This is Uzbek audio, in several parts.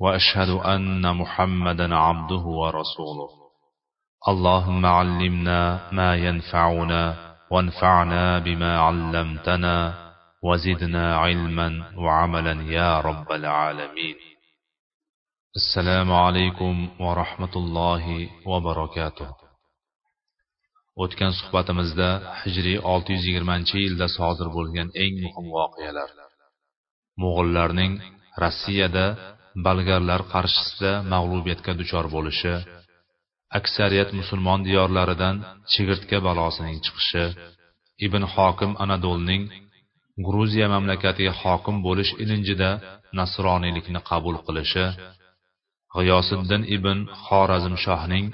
واشهد ان محمدا عبده ورسوله اللهم علمنا ما ينفعنا وانفعنا بما علمتنا وزدنا علما وعملا يا رب العالمين السلام عليكم ورحمه الله وبركاته o'tgan suhbatimizda hijriy 620 yilda sodir bo'lgan eng muhim voqealar mo'g'illarning rossiyada bolgarlar qarshisida mag'lubiyatga duchor bo'lishi aksariyat musulmon diyorlaridan chigirtka balosining chiqishi ibn hokim anadolning gruziya mamlakatiga hokim bo'lish ilinjida nasroniylikni qabul qilishi g'iyosiddin ibn xorazmshohning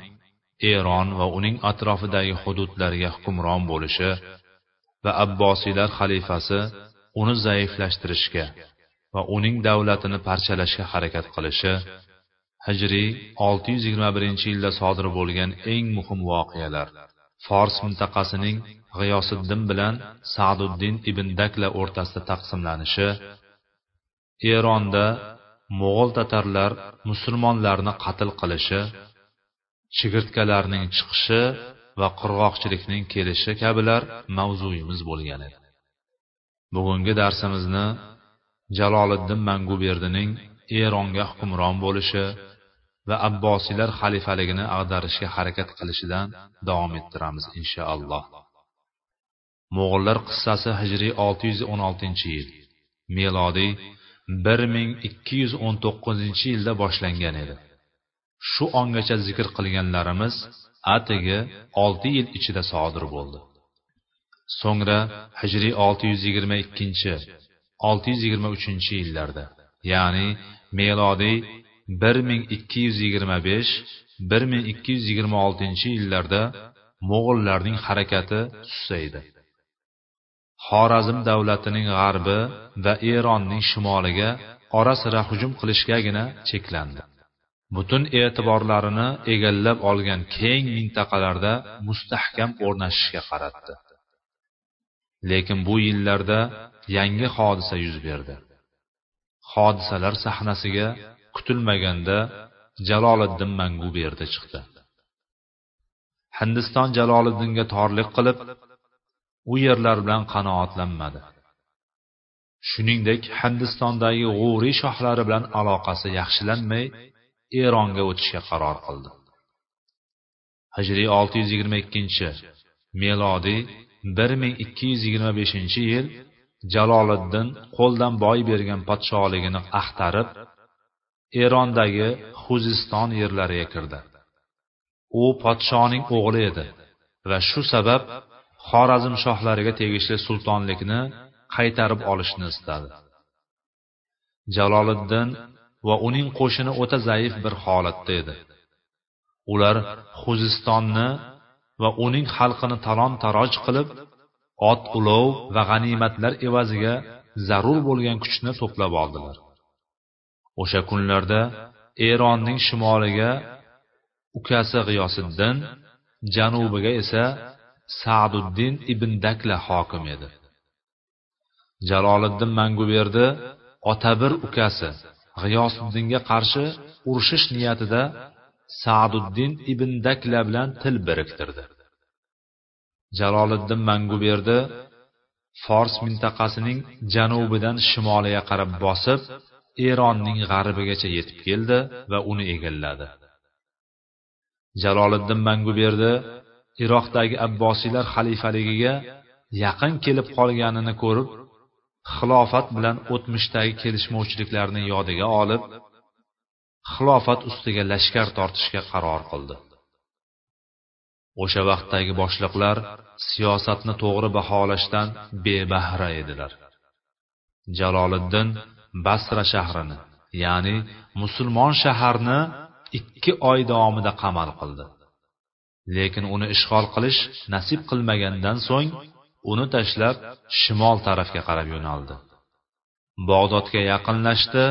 eron va uning atrofidagi hududlarga hukmron bo'lishi va abbosiylar xalifasi uni zaiflashtirishga va uning davlatini parchalashga harakat qilishi hijriy 621 yilda sodir bo'lgan eng muhim voqealar. Fors mintaqasining g'iyosiddin bilan saduddin ibn dakla o'rtasida taqsimlanishi eronda mo'g'ul tatarlar musulmonlarni qatl qilishi chigirtkalarning chiqishi va qurg'oqchilikning kelishi kabilar mavzuyimiz bo'lgan edi. Bugungi darsimizni jaloliddin manguberdining eronga hukmron bo'lishi va abbosiylar xalifaligini ag'darishga harakat qilishidan davom ettiramiz inshaalloh. Mo'g'illar qissasi hijriy 616 yil melodiy 1219 yilda boshlangan edi. Shu ongacha zikr qilganlarimiz atigi 6 yil ichida sodir bo'ldi. So'ngra hijriy 622 623 yillarda. Ya'ni melodiy 1225 1226 yillarda mo'g'illarning harakati susaydi. Xorazm davlatining g'arbi va eronning shimoliga ora sira hujum qilishgagina cheklandi. Butun e'tiborlarini egallab olgan keng mintaqalarda mustahkam o'rnashishga qaratdi. Lekin bu yillarda yangi hodisa yuz berdi. Hodisalar sahnasiga kutilmaganda jaloliddin manguberdi chiqdi. Hindiston jaloliddinga torlik qilib u yerlar bilan qanoatlanmadi. Shuningdek hindistondagi g'uriy shohlari bilan aloqasi yaxshilanmay eronga o'tishga qaror qildi. Hijriy 622 melodiy 1225 yil jaloliddin qo'ldan boy bergan podshohligini axtarib erondagi xuziston yerlariga kirdi. U podshoning o'g'li edi va shu sabab xorazm shohlariga tegishli sultonlikni qaytarib olishni istadi. Jaloliddin va uning qo'shini o'ta zaif bir holatda edi. Ular xuzistonni va uning xalqini talon taroj qilib ot ulov va g'animatlar evaziga zarur bo'lgan kuchni to'plab oldilar. O'sha kunlarda eronning shimoliga ukasi g'iyosiddin janubiga esa saduddin ibn dakla hokim edi. Jaloliddin manguberdi otabir ukasi g'iyosiddinga qarshi urushish niyatida saduddin ibn dakla bilan til biriktirdi. Jaloliddin manguberdi fors mintaqasining janubidan shimoliga qarab bosib eronning g'arbigacha yetib keldi va uni egalladi. Jaloliddin manguberdi iroqdagi abbosiylar xalifaligiga yaqin kelib qolganini ko'rib xilofat bilan o'tmishdagi kelishmovchiliklarni yodiga olib xilofat ustiga lashkar tortishga qaror qildi. O'sha vaqtdagi boshliqlar siyosatni to'g'ri baholashdan bebahra edilar. Jaloliddin basra shahrini ya'ni musulmon shaharni ikki oy davomida qamal qildi. Lekin uni ishg'ol qilish nasib qilmagandan so'ng uni tashlab shimol tarafga qarab yo'naldi. Bog'dodga yaqinlashdi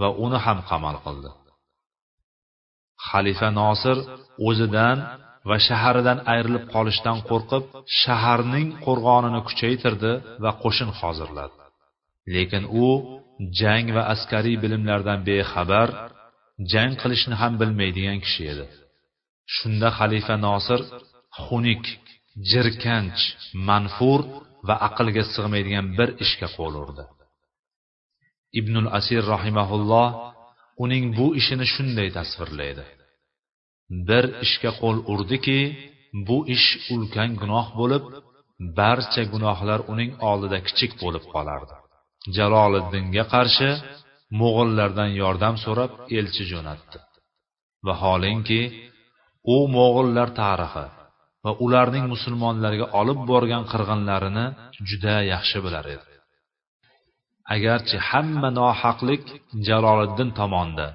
va uni ham qamal qildi. Xalifa nosir o'zidan va shaharidan ayrilib qolishdan qo'rqib shaharning qo'rg'onini kuchaytirdi va qo'shin hozirladi. Lekin u jang va askariy bilimlardan bexabar jang qilishni ham bilmaydigan kishi edi. Shunda xalifa nosir xunuk jirkanch manfur va aqlga sig'maydigan bir ishga qo'l urdi. Ibnul asir rahimaulloh uning bu ishini shunday tasvirlaydi. Bir ishga qo'l urdiki bu ish ulkan gunoh bo'lib barcha gunohlar uning oldida kichik bo'lib qolardi. Jaloliddinga qarshi mo'g'illardan yordam so'rab elchi jo'natdi. Vaholanki u mo'g'illar tarixi va ularning musulmonlarga olib borgan qirg'inlarini juda yaxshi bilar edi. Agarchi hamma nohaqlik jaloliddin tomonda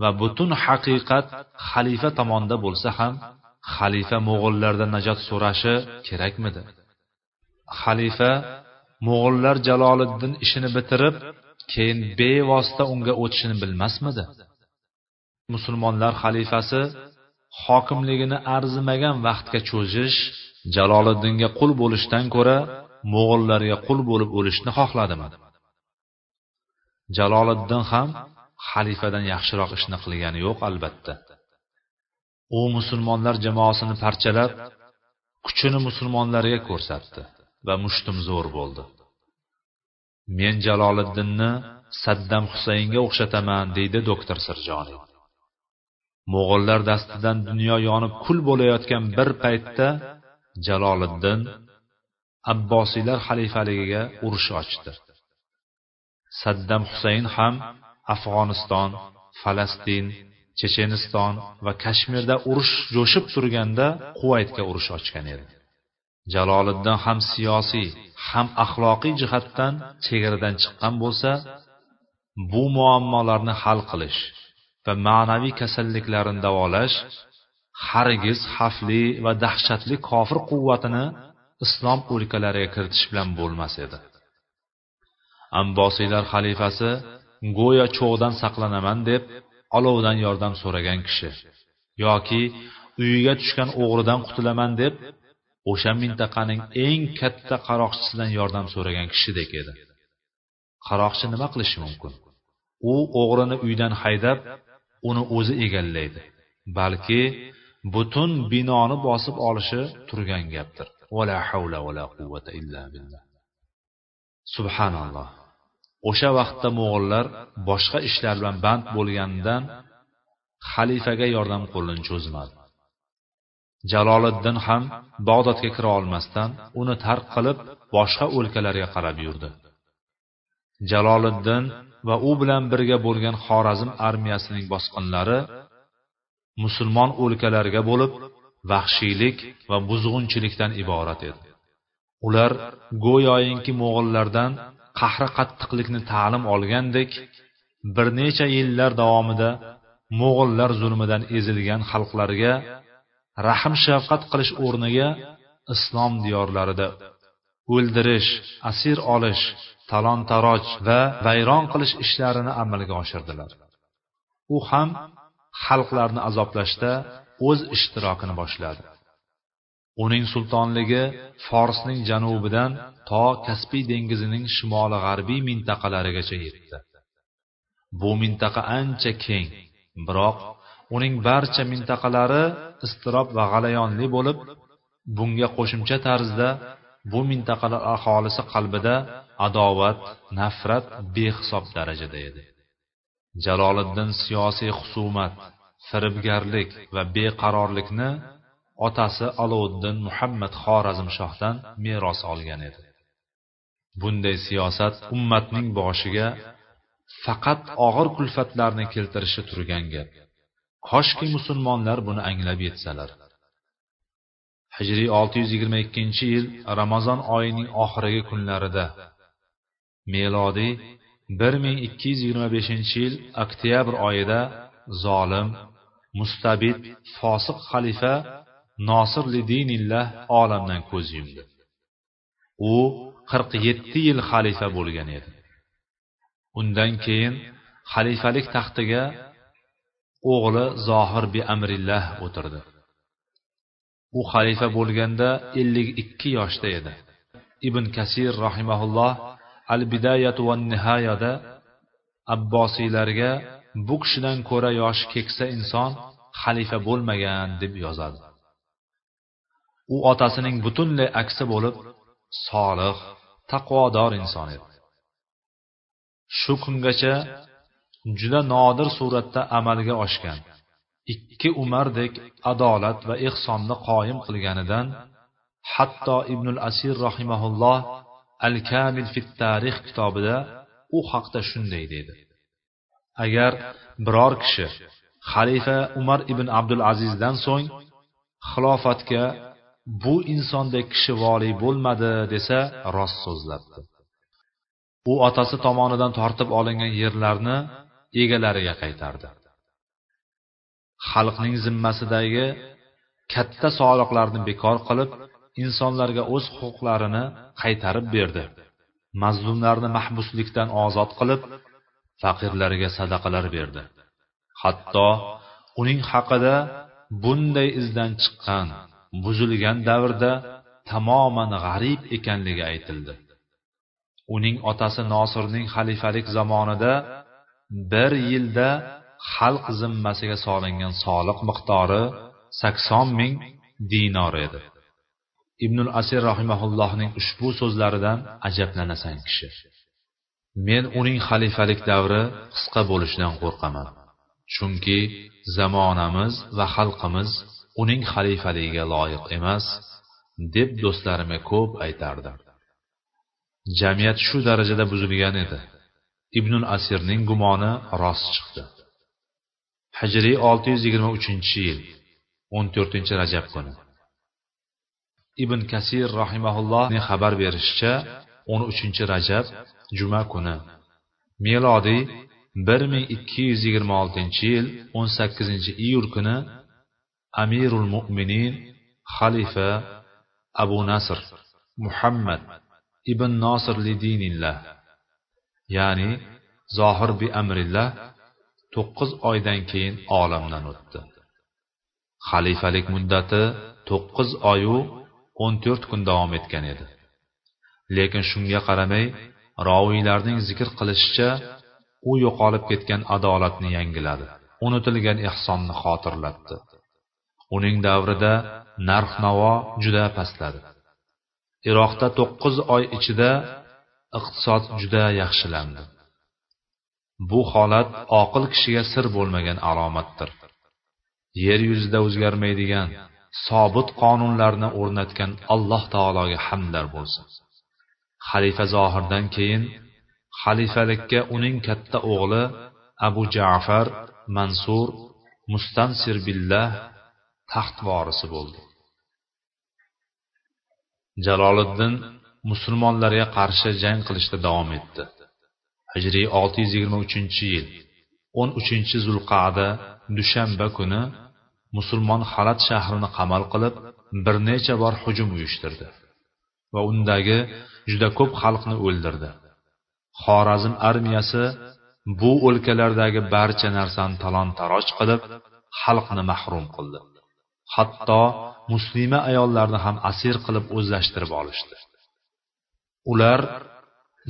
va butun haqiqat xalifa tomonda bo'lsa ham xalifa mo'g'illardan najot so'rashi kerakmidi? Xalifa mo'g'illar jaloliddin ishini bitirib keyin bevosita unga o'tishini bilmasmidi? Musulmonlar xalifasi hokimligini arzimagan vaqtga cho'zish jaloliddinga qul bo'lishdan ko'ra mo'g'illarga qul bo'lib o'lishni xohladimi? Jaloliddin ham xalifadan yaxshiroq ishni qilgani yo'q albatta. U musulmonlar jamoasini parchalab kuchini musulmonlarga ko'rsatdi va mushtum zo'r bo'ldi. Men jaloliddinni saddam husaynga o'xshataman deydi doktor sirjoniy mo'g'ullar dastidan dunyo yonib kul bo'layotgan bir paytda jaloliddin abbosiylar xalifaligiga urush ochdi. Saddam husayn ham afg'oniston falastin checheniston va kashmirda urush jo'shib turganda quvaytga urush ochgan edi. Jaloliddin ham siyosiy ham axloqiy jihatdan chegaradan chiqqan bo'lsa bu muammolarni hal qilish va ma'naviy kasalliklarini davolash hargiz xavfli va dahshatli kofir quvvatini islom o'lkalariga kiritish bilan bo'lmas edi. Ambosiylar xalifasi go'yo cho'g'dan saqlanaman deb olovdan yordam so'ragan kishi. Yoki uyiga tushgan o'g'ridan qutulaman deb o'sha mintaqaning eng katta qaroqchisidan yordam so'ragan kishidek edi. Qaroqchi nima qilishi mumkin? U o'g'rini uydan haydab uni o'zi egallaydi. Balki butun binoni bosib olishi turgan gapdir. Vala havla vala quvvata illa billah. Subhanalloh. O'sha vaqtda mo'g'illar boshqa ishlar bilan band bo'lganidan xalifaga yordam qo'lini cho'zmadi. Jaloliddin ham bog'dodga kira olmasdan uni tark qilib boshqa o'lkalarga qarab yurdi. Jaloliddin va u bilan birga bo'lgan xorazm armiyasining bosqinlari musulmon o'lkalarga bo'lib vahshiylik va buzg'unchilikdan iborat edi. Ular go'yoinki mo'g'illardan qahri qattiqlikni ta'lim olgandek bir necha yillar davomida mo'g'illar zulmidan ezilgan xalqlarga rahm shafqat qilish o'rniga islom diyorlarida o'ldirish asir olish talon taroj va vayron qilish ishlarini amalga oshirdilar. U ham xalqlarni azoblashda o'z ishtirokini boshladi. Uning sultonligi forsning janubidan to kaspiy dengizining shimoli g'arbiy mintaqalarigacha yetdi. Bu mintaqa ancha keng biroq uning barcha mintaqalari iztirob va g'alayonli bo'lib bunga qo'shimcha tarzda bu mintaqalar aholisi qalbida adovat nafrat behisob darajada edi. Jaloliddin siyosiy husumat firibgarlik va beqarorlikni otasi aloviddin muhammad xorazmshohdan meros olgan edi. Bunday siyosat ummatning boshiga faqat og'ir kulfatlarni keltirishi turgan gap. Koshki musulmonlar buni anglab yetsalar. Hijriy 622 yil ramazon oyining oxirgi kunlarida melodiy bir ming ikki yuz yigirma beshinchi yil oktyabr oyida zolim mustabid fosiq xalifa nosir lidinillah olamdan ko'z yumdi. U qirq yetti yil xalifa bo'lgan edi. Undan keyin xalifalik taxtiga o'g'li zohir bi amrillah o'tirdi. U xalifa bo'lganda ellik ikki yoshda edi. Ibn kasir rahimaulloh al bidayatu va nihoyada abbosiylarga bu kishidan ko'ra yoshi keksa inson xalifa bo'lmagan deb yozadi. U otasining butunlay aksi bo'lib solih taqvodor inson edi. Shu kungacha juda nodir suratda amalga oshgan ikki umardek adolat va ehsonni qoyim qilganidan hatto ibnul asir rahimaulloh al kamil fit tarix kitobida u haqda shunday deydi agar biror kishi xalifa umar ibn abdul azizdan so'ng xilofatga bu insondek kishi voliy bo'lmadi desa rost so'zlabdi u otasi tomonidan tortib olingan yerlarni egalariga qaytardi. Xalqning zimmasidagi katta soliqlarni bekor qilib insonlarga o'z huquqlarini qaytarib berdi. Mazlumlarni mahbuslikdan ozod qilib faqirlarga sadaqalar berdi. Hatto uning haqida bunday izdan chiqqan buzilgan davrda tamoman g'arib ekanligi aytildi. Uning otasi nosirning xalifalik zamonida bir yilda xalq zimmasiga solingan soliq miqdori sakson ming dinor edi. Ibnul asir rahimaullohning ushbu so'zlaridan ajablanasan kishi. Men uning xalifalik davri qisqa bo'lishidan qo'rqaman. Chunki zamonamiz va xalqimiz uning xalifaligiga loyiq emas deb do'stlarimga ko'p aytardim jamiyat shu darajada buzilgan edi. Ibnul asirning gumoni rost chiqdi. Hijriy olti yuz yigirma uchinchi yil o'n to'rtinchi rajab kuni. Ibn kasir rahimaullohning xabar berishicha o'n uchinchi rajab juma kuni melodiy bir ming ikki yuz yigirma oltinchi yil o'n sakkizinchi iyul kuni amirul mo'minin xalifa abu nasr muhammad ibn nosir lidinillah ya'ni zohir bi amrillah to'qqiz oydan keyin olamdan o'tdi. Xalifalik muddati to'qqiz oyu o'n to'rt kun davom etgan edi. Lekin shunga qaramay roviylarning zikr qilishicha u yo'qolib ketgan adolatni yangiladi unutilgan ehsonni xotirlatdi. Uning davrida narx navo juda pastladi. Iroqda to'qqiz oy ichida iqtisod juda yaxshilandi. Bu holat oqil kishiga sir bo'lmagan alomatdir. Yer yuzida o'zgarmaydigan sobit qonunlarni o'rnatgan alloh taologa hamdlar bo'lsin. Xalifa zohirdan keyin xalifalikka uning katta o'g'li abu jafar mansur mustansir billah taxt vorisi bo'ldi. Jaloliddin musulmonlarga qarshi jang qilishda davom etdi. Hijriy olti yuz yigirma uchinchi yil o'n uchinchi zulqada dushanba kuni musulmon halat shahrini qamal qilib bir necha bor hujum uyushtirdi va undagi juda ko'p xalqni o'ldirdi. Xorazm armiyasi bu o'lkalardagi barcha narsani talon taroj qilib xalqni mahrum qildi. Hatto muslima ayollarni ham asir qilib o'zlashtirib olishdi. Ular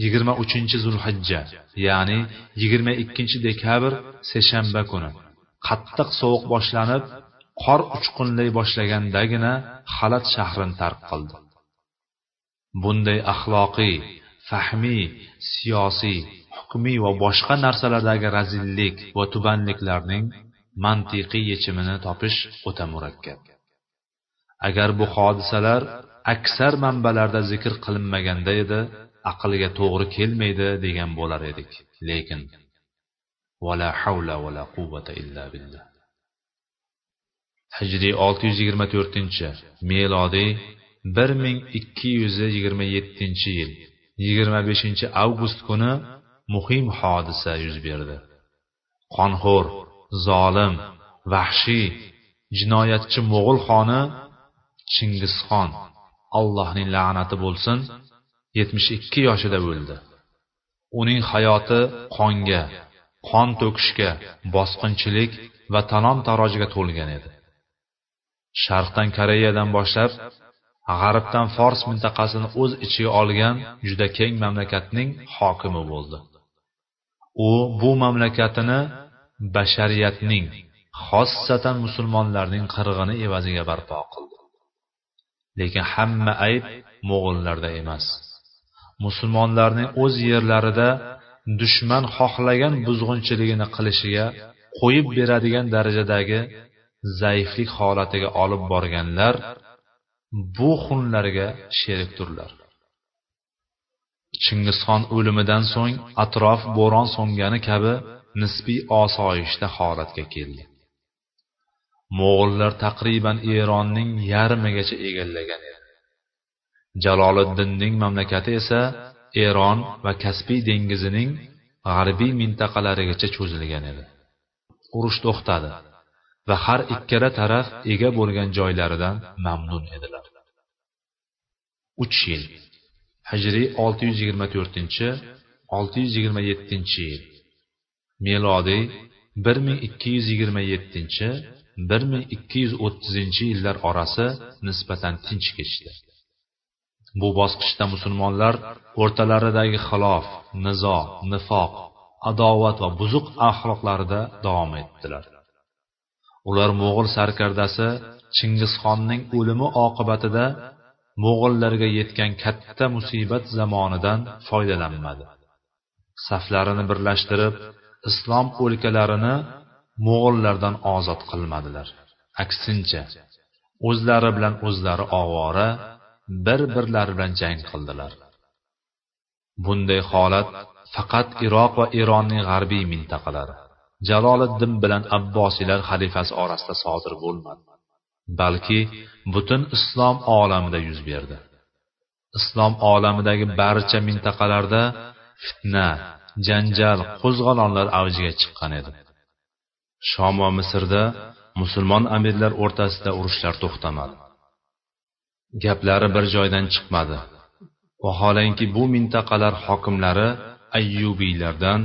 yigirma uchinchi zulhijja ya'ni yigirma ikkinchi dekabr seshanba kuni qattiq sovuq boshlanib qor uchqunlay boshlagandagina xalat shahrini tark qildi. Bunday axloqiy fahmiy siyosiy hukmiy va boshqa narsalardagi razillik va tubanliklarning mantiqiy yechimini topish o'ta murakkab. Agar bu hodisalar aksar manbalarda zikr qilinmaganda edi aqlga to'g'ri kelmaydi degan bo'lar edik. Lekin vala havla vala quvvata illa billah. Hijriy olti yuz yigirma to'rtinchi melodiy bir ming ikki yuz yigirma yettinchi yil yigirma beshinchi avgust kuni muhim hodisa yuz berdi. Qonxo'r zolim vahshiy jinoyatchi mo'g'ul xoni chingizxon. Allohning la'nati bo'lsin yetmish ikki yoshida o'ldi. Uning hayoti qonga qon to'kishga bosqinchilik va talon tarojga to'lgan edi. Sharqdan koreyadan boshlab g'arbdan fors mintaqasini o'z ichiga olgan juda keng mamlakatning hokimi bo'ldi. U bu mamlakatini bashariyatning xossatan musulmonlarning qirg'ini evaziga barpo qildi. Lekin hamma ayb mo'g'illarda emas. Musulmonlarning o'z yerlarida dushman xohlagan buzg'unchiligini qilishiga qo'yib beradigan darajadagi zaiflik holatiga olib borganlar bu xunlarga sherikdirlar chingizxon o'limidan so'ng atrof bo'ron so'ngani kabi nisbiy osoyishta holatga keldi. Mo'g'ullar taqriban eronning yarmigacha egallagan edi. Jaloliddinning mamlakati esa eron va kaspiy dengizining g'arbiy mintaqalarigacha cho'zilgan edi. Urush to'xtadi va har ikkala taraf ega bo'lgan joylaridan mamnun edilar. Uch yil hijriy olti yuz yigirma to'rtinchi olti yuz yigirma yettinchi yil. Melodiy bir ming ikki yuz yigirma yettinchi bir ming ikki yuz o'ttizinchi yillar orasi nisbatan tinch kechdi. Bu bosqichda musulmonlar o'rtalaridagi xilof nizo nifoq adovat va buzuq axloqlarida davom etdilar. Ular mo'g'ul sarkardasi chingizxonning o'limi oqibatida mo'g'illarga yetgan katta musibat zamonidan foydalanmadi. Saflarini birlashtirib islom o'lkalarini mo'g'illardan ozod qilmadilar. Aksincha o'zlari bilan o'zlari ovora bir birlari bilan jang qildilar. Bunday holat faqat iroq va eronning g'arbiy mintaqalari jaloliddin bilan abbosiylar xalifasi orasida sodir bo'lmadi balki butun islom olamida yuz berdi. Islom olamidagi barcha mintaqalarda fitna janjal qo'zg'olonlar avjiga chiqqan edi. Shom va misrda musulmon amirlar o'rtasida urushlar to'xtamadi. Gaplari bir joydan chiqmadi. Vaholanki bu mintaqalar hokimlari ayyubiylardan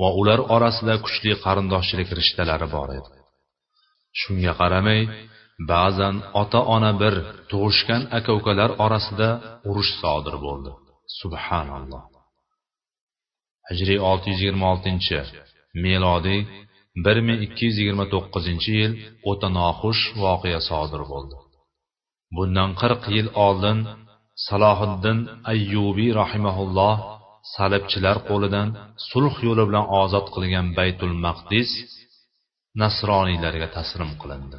va ular orasida kuchli qarindoshchilik rishtalari bor edi. Shunga qaramay ba'zan ota ona bir tug'ishgan aka ukalar orasida urush sodir bo'ldi. Subhanalloh. Hijriy olti yuz yigirma oltinchi melodiy bir ming ikki yuz yigirma to'qqizinchi yil o'ta noxush voqea sodir bo'ldi. Bundan qirq yil oldin salohiddin ayyubiy rahimaulloh salibchilar qo'lidan sulh yo'li bilan ozod qilgan baytul maqdis nasroniylarga taslim qilindi.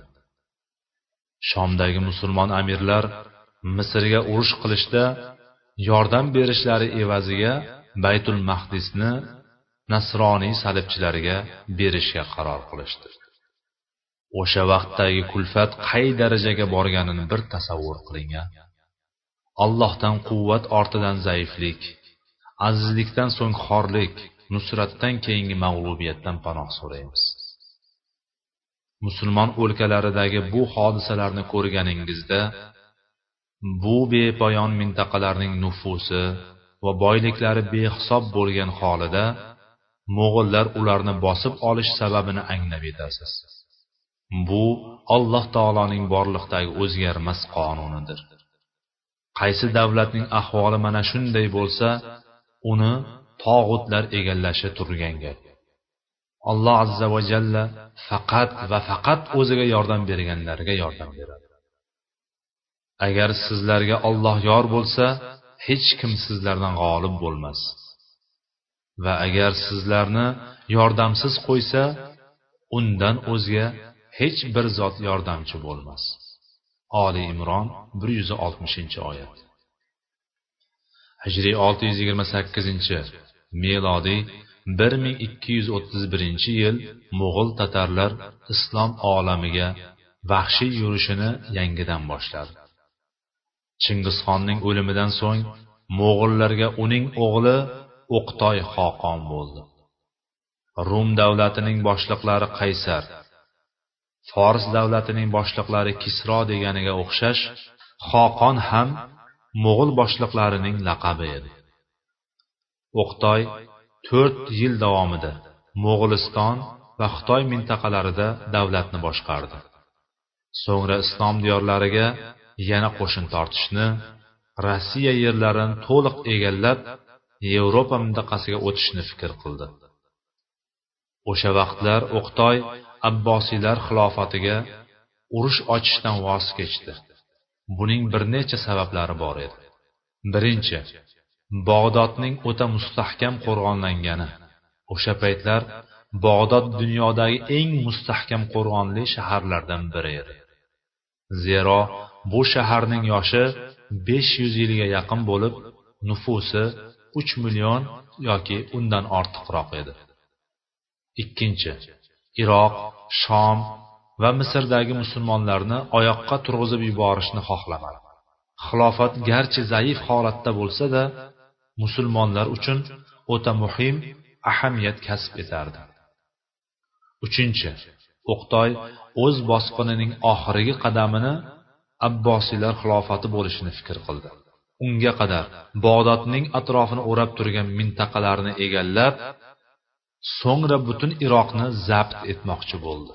Shomdagi musulmon amirlar misrga urush qilishda yordam berishlari evaziga baytul mahdisni nasroniy salibchilariga berishga qaror qilishdi. O'sha vaqtdagi kulfat qay darajaga borganini bir tasavvur qiling allohdan quvvat ortidan zaiflik azizlikdan so'ng xorlik nusratdan keyingi mag'lubiyatdan panoh so'raymiz. Musulmon o'lkalaridagi bu hodisalarni ko'rganingizda bu bepoyon mintaqalarning nufusi va boyliklari behisob bo'lgan holida mo'g'illar ularni bosib olish sababini anglab yetasiz bu alloh taoloning borliqdagi o'zgarmas qonunidir. Qaysi davlatning ahvoli mana shunday bo'lsa uni tog'utlar egallashi turgan gap. Alloh azza va jalla faqat va faqat o'ziga yordam berganlarga yordam beradi. Agar sizlarga olloh yor bo'lsa hech kim sizlardan g'olib bo'lmas. Va agar sizlarni yordamsiz qo'ysa undan o'zga hech bir zot yordamchi bo'lmas. Oli imron bir yuz oltmishinchi oyat. Hijriy olti yuz yigirma sakkizinchi melodiy bir ming ikki yuz o'ttiz birinchi yil mo'g'ul tatarlar islom olamiga vahshiy yurishini yangidan boshladi. Chingizxonning o'limidan so'ng mo'g'illarga uning o'g'li o'qtoy xoqon bo'ldi. Rum davlatining boshliqlari qaysar fors davlatining boshliqlari kisro deganiga o'xshash xoqon ham mo'g'ul boshliqlarining laqabi edi. O'qtoy to'rt yil davomida mo'g'uliston va xitoy mintaqalarida davlatni boshqardi. So'ngra islom diyorlariga yana qo'shin tortishni rossiya yerlarini to'liq egallab yevropa mintaqasiga o'tishni fikr qildi. O'sha vaqtlar o'qtoy abbosiylar xilofatiga urush ochishdan voz kechdi. Buning bir necha sabablari bor edi. Birinchi bog'dodning o'ta mustahkam qo'rg'onlangani. O'sha paytlar bog'dod dunyodagi eng mustahkam qo'rg'onli shaharlardan biri edi. Zero bu shaharning yoshi besh yuz yilga yaqin bo'lib nufusi uch million yoki undan ortiqroq edi. Ikkinchi iroq shom va misrdagi musulmonlarni oyoqqa turg'izib yuborishni xohlamadi. Xilofat garchi zaif holatda bo'lsa-da musulmonlar uchun o'ta muhim ahamiyat kasb etardi. Uchinchi o'qtoy o'z bosqinining oxirgi qadamini abbosiylar xilofati bo'lishini fikr qildi. Unga qadar bog'dodning atrofini o'rab turgan mintaqalarni egallab so'ngra butun iroqni zabt etmoqchi bo'ldi.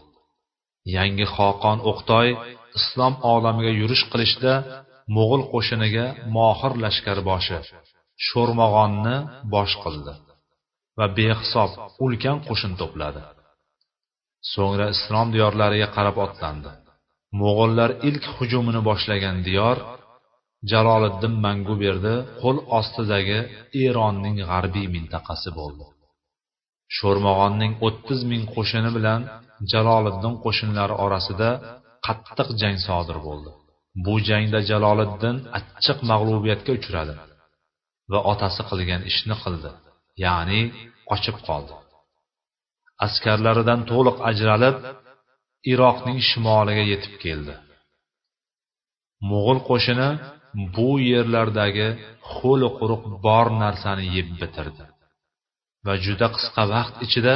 Yangi xoqon o'qtoy islom olamiga yurish qilishda mo'g'ul qo'shiniga mohir lashkarboshi sho'rmag'onni bosh qildi va behisob ulkan qo'shin to'pladi. So'ngra islom diyorlariga qarab otlandi. Mo'g'ullar ilk hujumini boshlagan diyor jaloliddin manguberdi qo'l ostidagi eronning g'arbiy mintaqasi bo'ldi. Sho'rmog'onning o'ttiz ming qo'shini bilan jaloliddin qo'shinlari orasida qattiq jang sodir bo'ldi. Bu jangda jaloliddin achchiq mag'lubiyatga uchradi va otasi qilgan ishni qildi ya'ni qochib qoldi. Askarlaridan to'liq ajralib iroqning shimoliga yetib keldi. Mo'g'ul qo'shini bu yerlardagi ho'li quruq bor narsani yeb bitirdi va juda qisqa vaqt ichida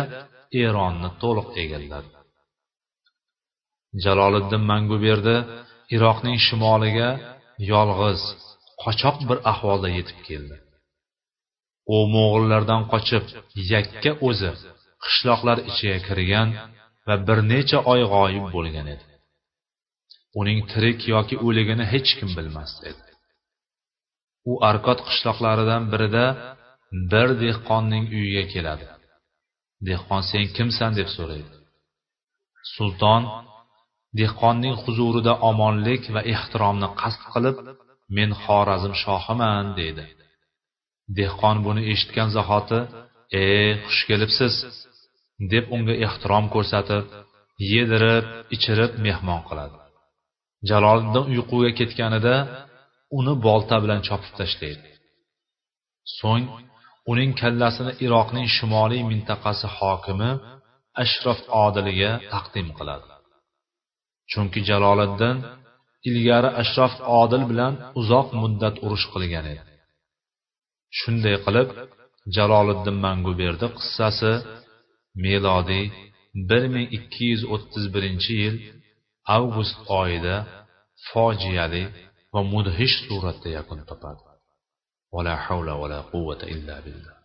eronni to'liq egalladi. Jaloliddin manguberdi iroqning shimoliga yolg'iz qochoq bir ahvolda yetib keldi. U mo'g'illardan qochib yakka o'zi qishloqlar ichiga kirgan va bir necha oy g'oyib bo'lgan edi. Uning tirik yoki o'ligini hech kim bilmas edi. U arkot qishloqlaridan birida bir dehqonning uyiga keladi. Dehqon sen kimsan? deb so'raydi. Sulton dehqonning huzurida omonlik va ehtiromni qasd qilib men xorazm shohiman deydi. Dehqon buni eshitgan zahoti e xush kelibsiz. Deb unga ehtirom ko'rsatib yedirib ichirib mehmon qiladi. Jaloliddin uyquga ketganida uni bolta bilan chopib tashlaydi. So'ng uning kallasini iroqning shimoliy mintaqasi hokimi ashrof odiliga taqdim qiladi. Chunki jaloliddin ilgari ashrof odil bilan uzoq muddat urush qilgan edi. Shunday qilib jaloliddin manguberdi qissasi melodiy bir ming ikki yuz o'ttiz birinchi yil avgust oyida fojiali va mudhish suratda yakun topadi ولا حول ولا قوة إلا بالله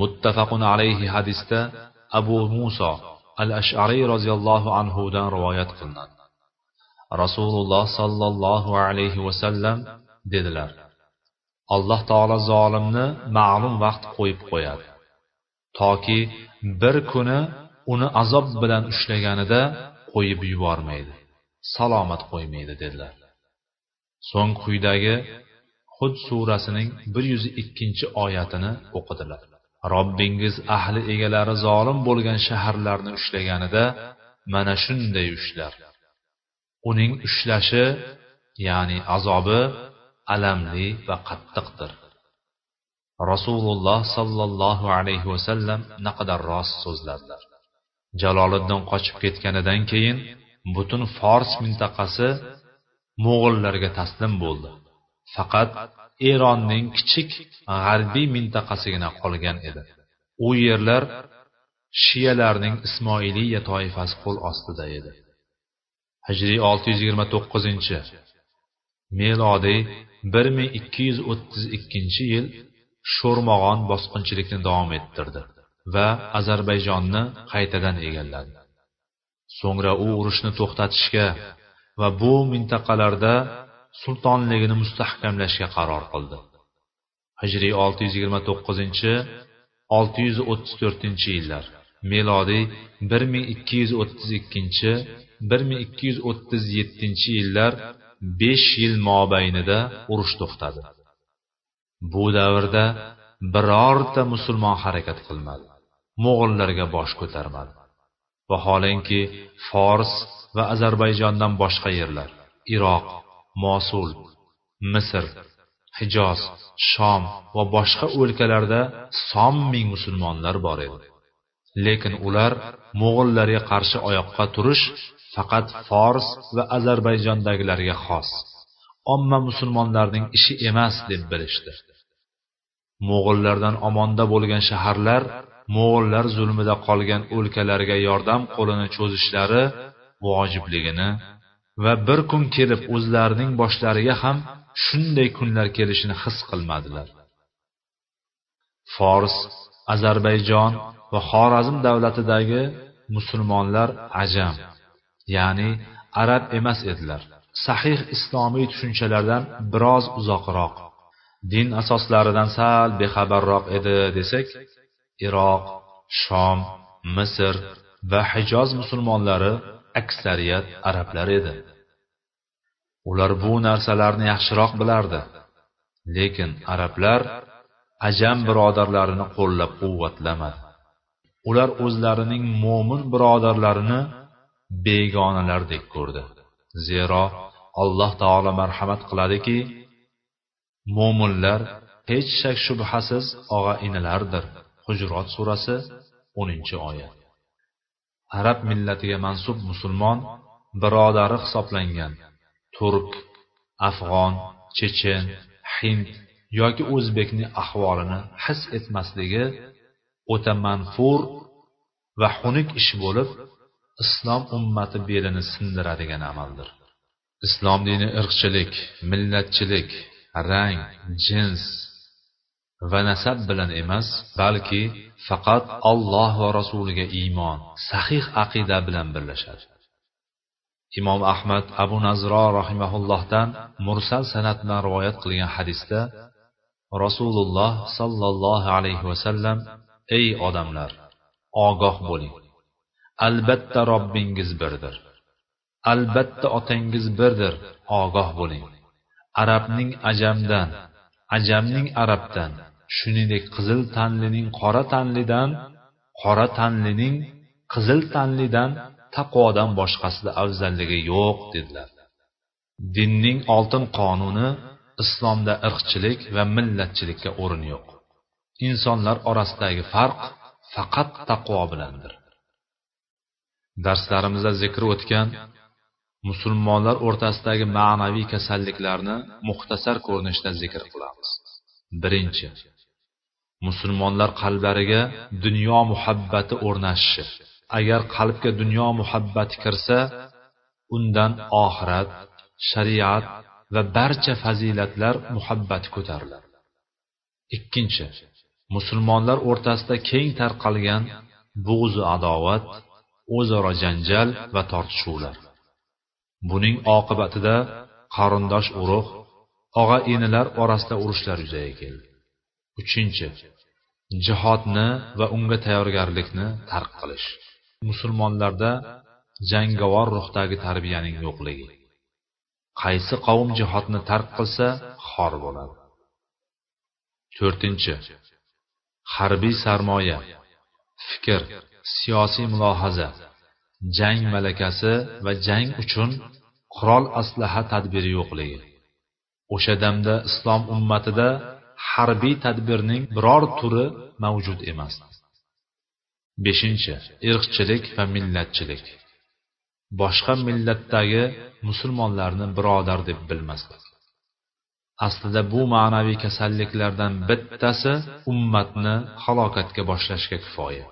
متفق عليه hadisda abu muso al ashariy roziyallohu anhudan rivoyat qilinadi rasululloh sollallohu alayhi vasallam dedilar alloh taolo zolimni ma'lum vaqt qo'yib qo'yadi Toki bir kuni uni azob bilan ushlaganida qo'yib yubormaydi salomat qo'ymaydi dedilar. So'ng quyidagi hud surasining bir yuz ikkinchi oyatini o'qidilar. Robbingiz ahli egalari zolim bo'lgan shaharlarni ushlaganida mana shunday ushlar. Uning ushlashi ya'ni azobi alamli va qattiqdir. Rasululloh sollallohu alayhi vasallam naqadar rost so'zladilar jaloliddin qochib ketganidan keyin butun fors mintaqasi mo'g'illarga taslim bo'ldi. Faqat eronning kichik g'arbiy mintaqasigina qolgan edi. U yerlar shiyalarning ismoiliya toifasi qo'l ostida edi. Hijriy 629 milodiy 1232 yil sho'rmog'on bosqinchilikni davom ettirdi va ozarbayjonni qaytadan egalladi. So'ngra u urushni to'xtatishga va bu mintaqalarda sultonligini mustahkamlashga qaror qildi. Hijriy olti yuz yigirma to'qqizinchi olti yuz o'ttiz to'rtinchi yillar melodiy bir ming ikki yuz o'ttiz ikkinchi bir ming ikki yuz o'ttiz yettinchi yillar 5 yil mobaynida urush to'xtadi. Bu davrda birorta musulmon harakat qilmadi. Mo'g'illarga bosh ko'tarmadi. Vaholanki fors va ozarbayjondan boshqa yerlar iroq mosul misr hijoz shom va boshqa o'lkalarda son ming musulmonlar bor edi. Lekin ular mo'g'illarga qarshi oyoqqa turish faqat fors va ozarbayjondagilarga xos. Omma musulmonlarning ishi emas deb bilishdi. Mo'g'illardan omonda bo'lgan shaharlar mo'g'illar zulmida qolgan o'lkalarga yordam qo'lini cho'zishlari vojibligini va bir kun kelib o'zlarining boshlariga ham shunday kunlar kelishini his qilmadilar. Fors ozarbayjon va xorazm davlatidagi musulmonlar ajam ya'ni arab emas edilar. Sahih islomiy tushunchalardan biroz uzoqroq din asoslaridan sal bexabarroq edi desak iroq shom misr va hijoz musulmonlari aksariyat arablar edi. Ular bu narsalarni yaxshiroq bilardi lekin arablar ajam birodarlarini qo'llab quvvatlamadi ular o'zlarining mo'min birodarlarini begonalardek ko'rdi. Zero alloh taolo marhamat qiladiki mo'minlar hech shak shubhasiz og'a inilardir. Hujrot surasi o'ninchi oyat. Arab millatiga mansub musulmon birodari hisoblangan. Turk afg'on chechen hind yoki o'zbekning ahvolini his etmasligi o'ta manfur va xunuk ish bo'lib islom ummati belini sindiradigan amaldir. Islom dini irqchilik millatchilik rang jins va nasab bilan emas balki faqat alloh va rasuliga iymon sahih aqida bilan birlashadi. Imom ahmad abu nazro rahimaullohdan mursal sanat bilan rivoyat qilgan hadisda rasululloh sollallohu alayhi vasallam ey odamlar ogoh bo'ling. Albatta robbingiz birdir. Albatta otangiz birdir. Ogoh bo'ling. Arabning ajamdan ajamning arabdan shuningdek qizil tanlining qora tanlidan qora tanlining qizil tanlidan taqvodan boshqasida afzalligi yo'q dedilar. Dinning oltin qonuni islomda irqchilik va millatchilikka o'rin yo'q. Insonlar orasidagi farq faqat taqvo bilandir. Darslarimizda zikr o'tgan musulmonlar o'rtasidagi ma'naviy kasalliklarni muxtasar ko'rinishda zikr qilamiz. Birinchi musulmonlar qalblariga dunyo muhabbati o'rnashishi. Agar qalbga dunyo muhabbati kirsa undan oxirat shariat va barcha fazilatlar muhabbati ko'tariladi. Ikkinchi musulmonlar o'rtasida keng tarqalgan bug'zu adovat o'zaro janjal va tortishuvlar. Buning oqibatida qarindosh urug' og'a inilar orasida urushlar yuzaga keldi. Uchinchi jihodni va unga tayyorgarlikni tark qilish. Musulmonlarda jangovar ruhdagi tarbiyaning yo'qligi. Qaysi qavm jihodni tark qilsa xor bo'ladi. To'rtinchi harbiy sarmoya fikr. Siyosiy mulohaza jang malakasi va jang uchun qurol aslaha tadbiri yo'qligi. O'sha damda islom ummatida harbiy tadbirning biror turi mavjud emas. Beshinchi irqchilik va millatchilik. Boshqa millatdagi musulmonlarni birodar deb bilmaslik. Aslida bu ma'naviy kasalliklardan bittasi ummatni halokatga boshlashga kifoya.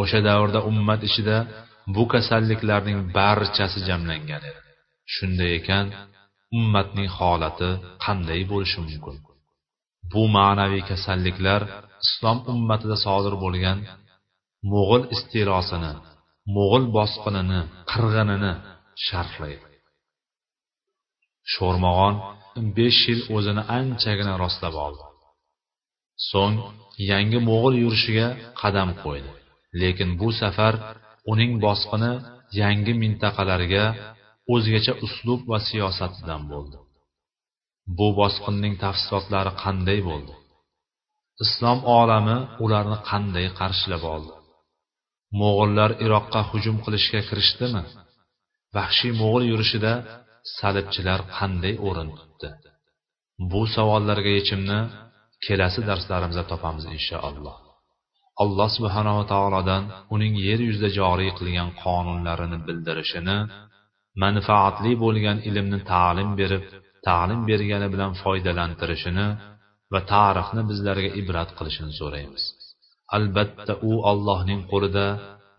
O'sha davrda ummat ichida bu kasalliklarning barchasi jamlangan edi. Shunday ekan ummatning holati qanday bo'lishi mumkin? Bu ma'naviy kasalliklar islom ummatida sodir bo'lgan mo'g'ul istilosini mo'g'ul bosqinini qirg'inini sharhlaydi. Sho'rmog'on besh yil o'zini anchagina rostlab oldi. So'ng yangi mo'g'ul yurishiga qadam qo'ydi. Lekin bu safar uning bosqini yangi mintaqalarga o'zgacha uslub va siyosatidan bo'ldi. Bu bosqinning tafsilotlari qanday bo'ldi? Islom olami ularni qanday qarshilab oldi? Mo'g'ullar iroqqa hujum qilishga kirishdimi? Vahshiy mo'g'ul yurishida salibchilar qanday o'rin tutdi? Bu savollarga yechimni kelasi darslarimizda topamiz inshaalloh. alloh subhanava taolodan uning yer yuzida joriy qilgan qonunlarini bildirishini manfaatli bo'lgan ilmni ta'lim berib ta'lim bergani bilan foydalantirishini va tarixni bizlarga ibrat qilishini so'raymiz albatta u allohning qo'lida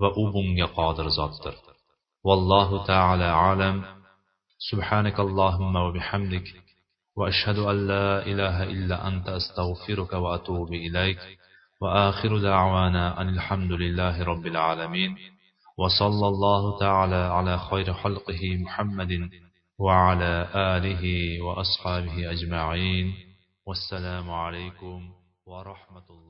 va u bunga qodir zotdir vallohu taala alam سبحانك اللهم وبحمدك وأشهد أن لا إله إلا أنت أستغفرك وأتوب إليك وآخر دعوانا أن الحمد لله رب العالمين وصلى الله تعالى على خير خلقه محمد وعلى آله وأصحابه أجمعين والسلام عليكم ورحمة الله